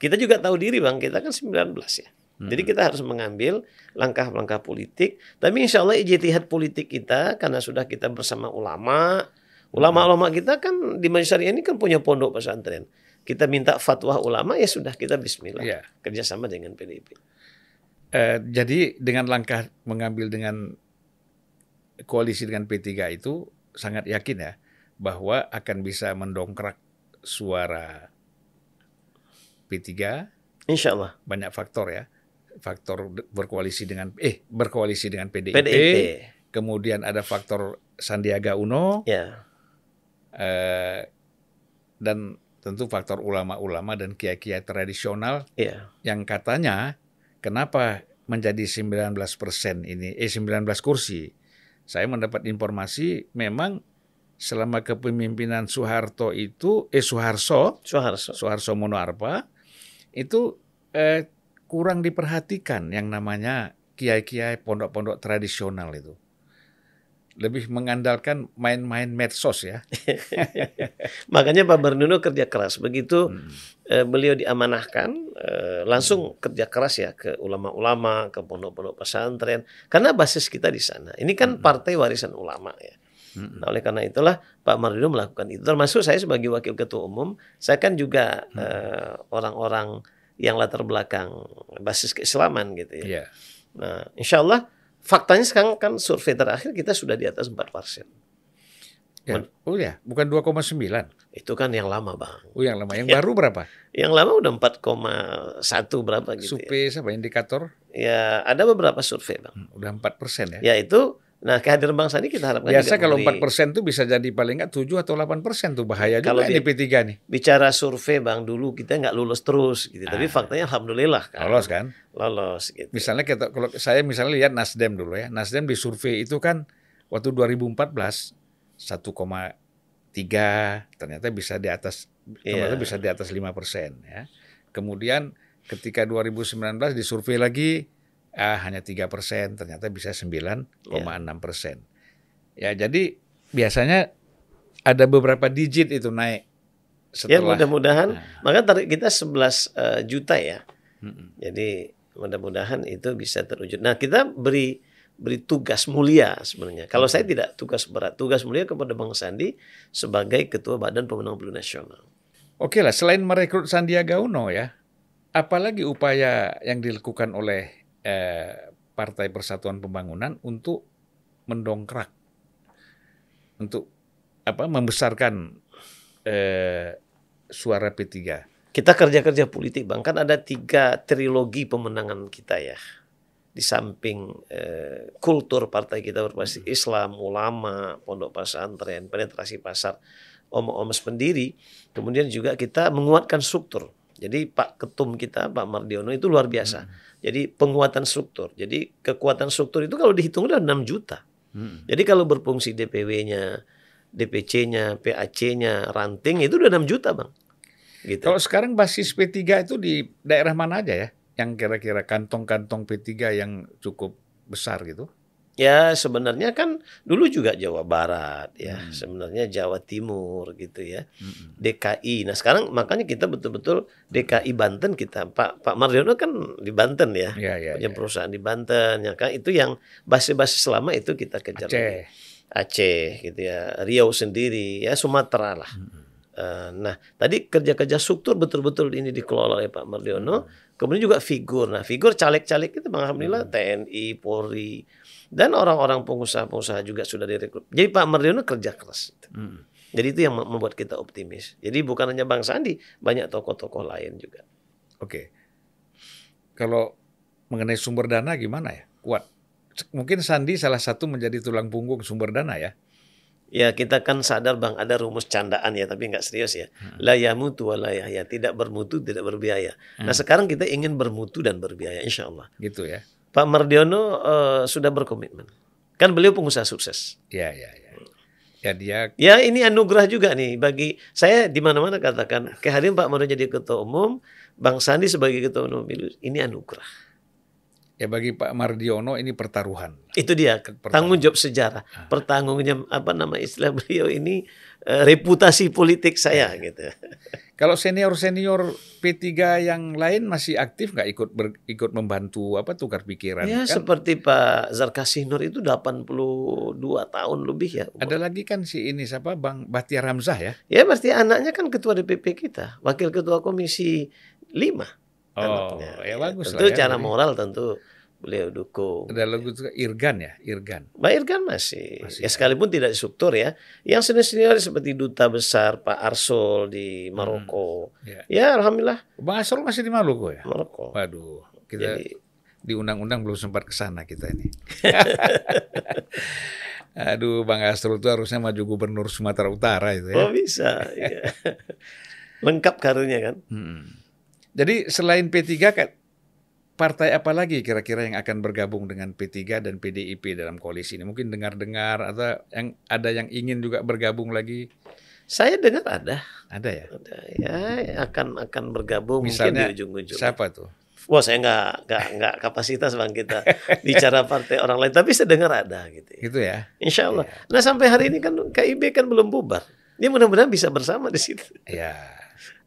Kita juga tahu diri Bang, kita kan 19 ya. Hmm. Jadi kita harus mengambil langkah-langkah politik. Tapi insya Allah ijtihad politik kita karena sudah kita bersama ulama. Ulama-ulama kita kan di Majelis Syariah ini kan punya pondok pesantren. kita minta fatwa ulama ya sudah kita Bismillah Ya. kerjasama dengan PDIP. Eh, jadi dengan langkah mengambil dengan koalisi dengan P3 itu sangat yakin ya bahwa akan bisa mendongkrak suara P3 Insya Allah. banyak faktor ya faktor berkoalisi dengan eh berkoalisi dengan PDIP, PDIP. kemudian ada faktor Sandiaga Uno Ya. eh, dan tentu faktor ulama-ulama dan kiai-kiai tradisional Ya. yang katanya kenapa menjadi 19% ini eh 19 kursi. Saya mendapat informasi memang selama kepemimpinan Soeharto itu eh Soeharso Soeharto. Soeharso Monoarfa itu eh, kurang diperhatikan yang namanya kiai-kiai pondok-pondok tradisional itu. Lebih mengandalkan main-main medsos ya. Makanya Pak Bernuno kerja keras. Begitu Hmm. eh, beliau diamanahkan, eh, langsung kerja keras ya ke ulama-ulama, ke pondok-pondok pesantren. Karena basis kita di sana. Ini kan partai warisan ulama ya. Hmm. Nah, oleh karena itulah Pak Mardino melakukan itu. Termasuk saya sebagai wakil ketua umum, saya kan juga eh, orang-orang yang latar belakang basis keislaman gitu ya. Iya. Nah, insya Allah faktanya sekarang kan survei terakhir kita sudah di atas 4 persen. Ya. Oh ya, bukan 2,9. Itu kan yang lama bang. Oh yang lama. Yang baru berapa? Yang lama udah 4,1 berapa gitu ya. Survei siapa indikator? Ya ada beberapa survei bang. Hmm, Udah 4 persen ya. Ya itu, nah kehadiran Bang Sandi kita harapkan Biasa juga kalau 4 persen tuh bisa jadi paling nggak 7 atau 8 persen tuh bahaya Kalau juga di P3 nih. bicara survei bang dulu kita nggak lulus terus gitu. Tapi Ah. faktanya alhamdulillah kan. Lolos kan? Lolos gitu. Misalnya kita kalau saya misalnya lihat Nasdem dulu ya. Nasdem di survei itu kan waktu 2014 1,3 ternyata bisa di atas ternyata Iya. bisa di atas 5 persen ya. Kemudian ketika 2019 di survei lagi ah hanya 3 persen ternyata bisa 9,6 persen. Ya jadi biasanya ada beberapa digit itu naik Ya setelah mudah-mudahan, Nah. maka target kita 11 eh, juta ya. Mm-mm. Jadi mudah-mudahan itu bisa terwujud. Nah kita beri beri tugas mulia sebenarnya. Kalau saya tidak tugas berat, tugas mulia kepada Bang Sandi sebagai Ketua Badan Pemenang Pemilu Nasional. Oke lah, selain merekrut Sandiaga Uno ya, apalagi upaya yang dilakukan oleh eh, Partai Persatuan Pembangunan untuk mendongkrak, untuk apa membesarkan eh, suara P3. Kita kerja-kerja politik bang kan ada tiga trilogi pemenangan kita ya. Di samping eh, kultur partai kita berbasis Islam, ulama, pondok pesantren, penetrasi pasar, om-omes pendiri, kemudian juga kita menguatkan struktur. Jadi Pak Ketum kita, Pak Mardiono itu luar biasa. Jadi penguatan struktur. Jadi kekuatan struktur itu kalau dihitung udah 6 juta. Jadi kalau berfungsi DPW-nya, DPC-nya, PAC-nya, ranting itu udah 6 juta, Bang. Gitu. Kalau sekarang basis P3 itu di daerah mana aja ya? Yang kira-kira kantong-kantong P3 yang cukup besar gitu? Ya sebenarnya kan dulu juga Jawa Barat ya, Hmm. sebenarnya Jawa Timur gitu ya, Mm-mm. DKI. Nah sekarang makanya kita betul-betul DKI Banten kita, Pak Pak Mardiono kan di Banten ya, Ya, ya, punya ya. perusahaan di Banten ya kan, itu yang basis-basis selama itu kita kejar. Aceh. Aceh gitu ya, Riau sendiri ya Sumatera lah. Eh, nah tadi kerja-kerja struktur betul-betul ini dikelola oleh Pak Mardiono. Kemudian juga figur. Nah figur caleg-caleg itu Bang Alhamdulillah TNI, Polri dan orang-orang pengusaha-pengusaha juga sudah direkrut. Jadi Pak Mardiono kerja keras. Mm. Jadi itu yang membuat kita optimis. Jadi bukan hanya Bang Sandi, banyak tokoh-tokoh lain juga. Oke. Kalau mengenai sumber dana gimana ya? Kuat. Mungkin Sandi salah satu menjadi tulang punggung sumber dana ya. Ya kita kan sadar bang ada rumus candaan ya tapi nggak serius ya. La yamutu wa la yahya. Tidak bermutu tidak berbiaya. Nah sekarang kita ingin bermutu dan berbiaya insya Allah. Gitu ya. Pak Mardiono eh, sudah berkomitmen. Kan beliau pengusaha sukses. Ya, ya, ya. Ya dia Ya ini anugerah juga nih bagi saya di mana-mana katakan kehadiran Pak Mardiono jadi ketua umum, Bang Sandi sebagai ketua umum ini anugerah. ya bagi Pak Mardiono ini pertaruhan. Itu dia tanggung jawab sejarah, pertanggung jawab apa nama istilah beliau ini eh, reputasi politik saya gitu. Kalau senior-senior P3 yang lain masih aktif nggak ikut ber, ikut membantu apa tukar pikiran? Ya kan seperti Pak Zarkasi Nur itu 82 tahun lebih ya. umur. ada lagi kan si ini siapa Bang Bahtiar Hamzah ya? Ya pasti anaknya kan ketua DPP kita, wakil ketua komisi 5. Oh, anaknya. ya bagus tentu lah ya. cara moral tentu beliau dukung. Ada lagu juga Irgan ya, Irgan. Mbak Irgan masih, Masih ya ya. sekalipun tidak struktur ya. Yang senior-senior seperti duta besar Pak Arsol di Maroko. Ya. Ya alhamdulillah Bang Asrul masih di Maluku ya? Maroko. Waduh, kita Jadi di undang-undang belum sempat ke sana kita ini. Aduh, Bang Asrul itu harusnya maju gubernur Sumatera Utara itu ya. oh bisa. ya. Lengkap karunya kan. Hmm. Jadi selain P3 kan partai apa lagi kira-kira yang akan bergabung dengan P3 dan PDIP dalam koalisi ini? Mungkin dengar-dengar atau yang ada yang ingin juga bergabung lagi? Saya dengar ada, Ada ya? ada ya akan akan bergabung Misalnya mungkin di ujung-ujung. Siapa tuh? Wah saya nggak nggak nggak kapasitas bang kita bicara partai orang lain, tapi saya dengar ada gitu. Ya. Gitu ya. Insya Allah. Nah sampai hari ini kan KIB kan belum bubar. Dia mudah-mudahan bisa bersama di situ. Ya,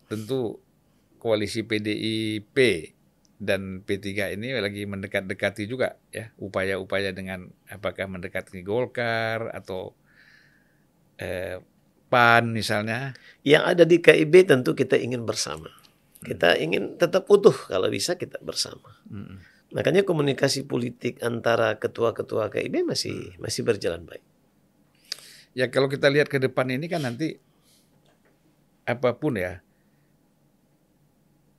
tentu koalisi PDIP dan P3 ini lagi mendekat-dekati juga ya upaya-upaya dengan apakah mendekati Golkar atau eh, PAN misalnya. Yang ada di KIB tentu kita ingin bersama. Kita ingin tetap utuh kalau bisa kita bersama. Mm. Makanya komunikasi politik antara ketua-ketua KIB masih masih berjalan baik. Ya kalau kita lihat ke depan ini kan nanti apa pun ya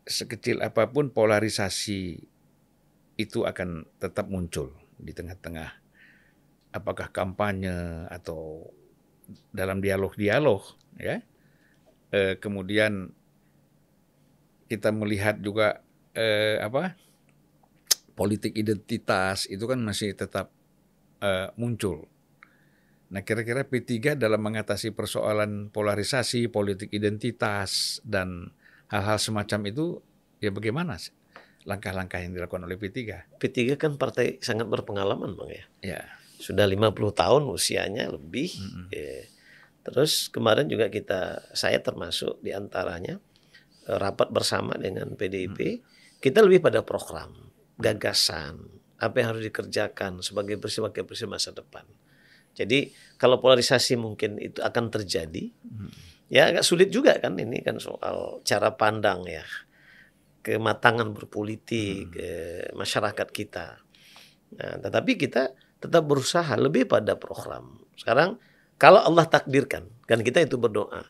sekecil apa pun polarisasi itu akan tetap muncul di tengah-tengah. Apakah kampanye atau dalam dialog-dialog ya. Eh, kemudian kita melihat juga eh, apa politik identitas itu kan masih tetap eh, muncul. Nah, kira-kira P3 dalam mengatasi persoalan polarisasi, politik identitas, dan hal-hal semacam itu, ya bagaimana sih langkah-langkah yang dilakukan oleh P3? P3 kan partai sangat berpengalaman bang ya. Ya, Sudah 50 tahun usianya lebih. Mm-mm. Ya. Terus kemarin juga kita, saya termasuk di antaranya eh, rapat bersama dengan PDIP. Kita lebih pada program, gagasan, apa yang harus dikerjakan sebagai bersih wakil presiden masa depan. Jadi kalau polarisasi mungkin itu akan terjadi, ya agak sulit juga kan ini kan soal cara pandang ya, kematangan berpolitik eh, masyarakat kita. Nah, tetapi kita tetap berusaha lebih pada program. Sekarang kalau Allah takdirkan, kan kita itu berdoa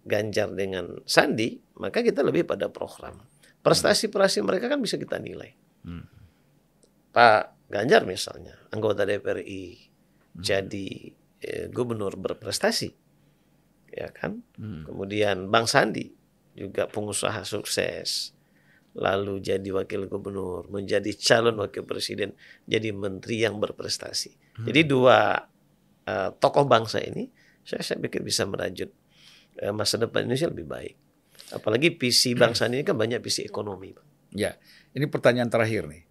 Ganjar dengan Sandi, maka kita lebih pada program. Prestasi-prestasi mereka kan bisa kita nilai. Hmm. Pak Ganjar misalnya, anggota DPR RI, jadi eh, gubernur berprestasi, ya kan? Hmm. Kemudian Bang Sandi juga pengusaha sukses, lalu jadi wakil gubernur, menjadi calon wakil presiden, jadi menteri yang berprestasi. Jadi dua eh, tokoh bangsa ini, saya, saya pikir bisa merajut eh, masa depan Indonesia lebih baik. Apalagi visi bangsa ini kan banyak visi ekonomi. Bang. ya. Ini pertanyaan terakhir nih.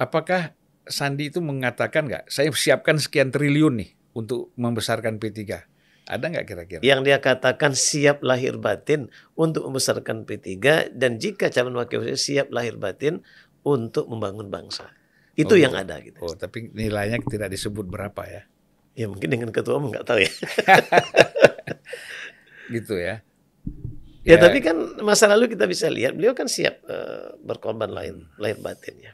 Apakah Sandi itu mengatakan nggak, saya siapkan sekian triliun nih untuk membesarkan P3? Ada nggak kira-kira? Yang dia katakan siap lahir batin untuk membesarkan P3 dan jika calon wakil presiden siap lahir batin untuk membangun bangsa. Itu Oh, yang ada gitu. Oh, tapi nilainya tidak disebut berapa ya? Ya mungkin dengan ketua umum nggak tahu ya. Gitu ya. Ya, tapi kan masa lalu kita bisa lihat beliau kan siap eh, berkorban lain lahir batin ya.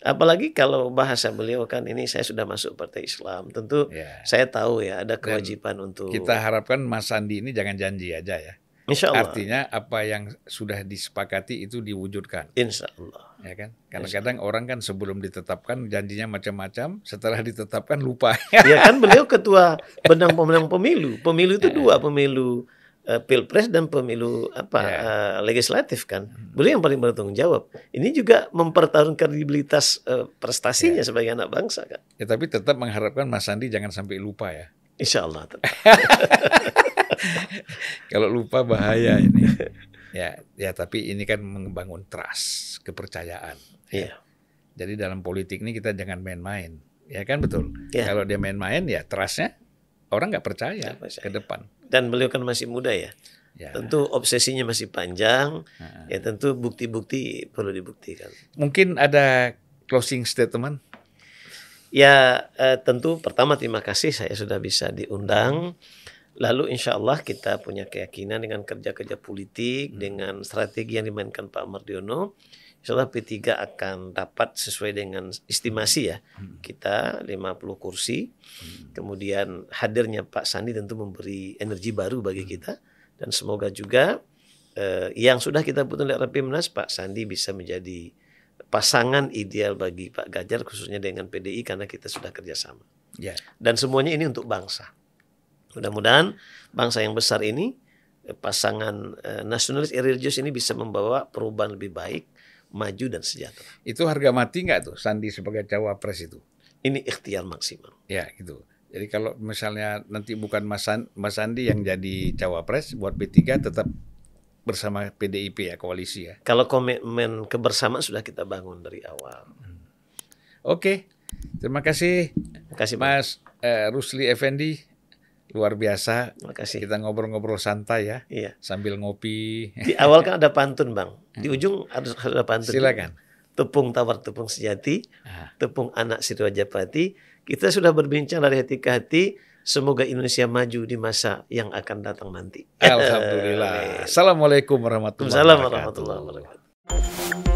Apalagi kalau bahasa beliau kan ini saya sudah masuk partai Islam, tentu Ya. saya tahu ya ada kewajiban untuk Kita harapkan Mas Sandi ini jangan janji aja ya. Insya Allah, Artinya apa yang sudah disepakati itu diwujudkan, Insya Allah. ya kan? Kadang-kadang orang kan sebelum ditetapkan janjinya macam-macam, setelah ditetapkan lupa. Ya kan beliau ketua benang pemenang pemilu. Pemilu itu dua, pemilu eh, pilpres dan pemilu apa Ya. eh, legislatif kan. Beliau yang paling bertanggung jawab. Ini juga mempertaruhkan kredibilitas eh, prestasinya sebagai anak bangsa kan. ya, tapi tetap mengharapkan Mas Sandi jangan sampai lupa ya. Insya Allah. Kalau lupa bahaya ini. Ya, ya tapi ini kan membangun trust, kepercayaan. Iya. Jadi dalam politik ini kita jangan main-main, ya kan betul. Ya. Kalau dia main-main ya trustnya orang nggak percaya, percaya. ke depan. Dan beliau kan masih muda ya. Ya. Tentu obsesinya masih panjang, Nah, ya tentu bukti-bukti perlu dibuktikan. Mungkin ada closing statement. Ya eh, tentu pertama terima kasih saya sudah bisa diundang. Lalu insya Allah kita punya keyakinan dengan kerja-kerja politik, dengan strategi yang dimainkan Pak Mardiono. Insya Allah P3 akan dapat sesuai dengan estimasi ya. Kita 50 kursi. Kemudian hadirnya Pak Sandi tentu memberi energi baru bagi kita. Dan semoga juga eh, yang sudah kita putuskan oleh Rapimnas, Pak Sandi bisa menjadi pasangan ideal bagi Pak Ganjar khususnya dengan PDI karena kita sudah kerjasama. Ya. Dan semuanya ini untuk bangsa. Mudah-mudahan bangsa yang besar ini, eh, pasangan eh, nasionalis religius ini bisa membawa perubahan lebih baik, maju dan sejahtera. Itu harga mati nggak tuh Sandi sebagai cawapres itu? Ini ikhtiar maksimal. Ya gitu. Jadi kalau misalnya nanti bukan Mas, San- Mas Sandi yang jadi cawapres buat P3 tetap bersama PDIP ya koalisi ya. Kalau komitmen kebersamaan sudah kita bangun dari awal. Oke. Terima kasih Terima kasih. Mas eh, Rusli Effendi. Luar biasa. Terima kasih. Kita ngobrol-ngobrol santai ya Iya. sambil ngopi. Di awal kan ada pantun bang. Di ujung harus ada pantun. Silakan. Tepung tawar tepung sejati, Ah. tepung anak Sirwajapati. Kita sudah berbincang dari hati ke hati. Semoga Indonesia maju di masa yang akan datang nanti. Alhamdulillah. Assalamualaikum warahmatullahi wabarakatuh. warahmatullahi wabarakatuh.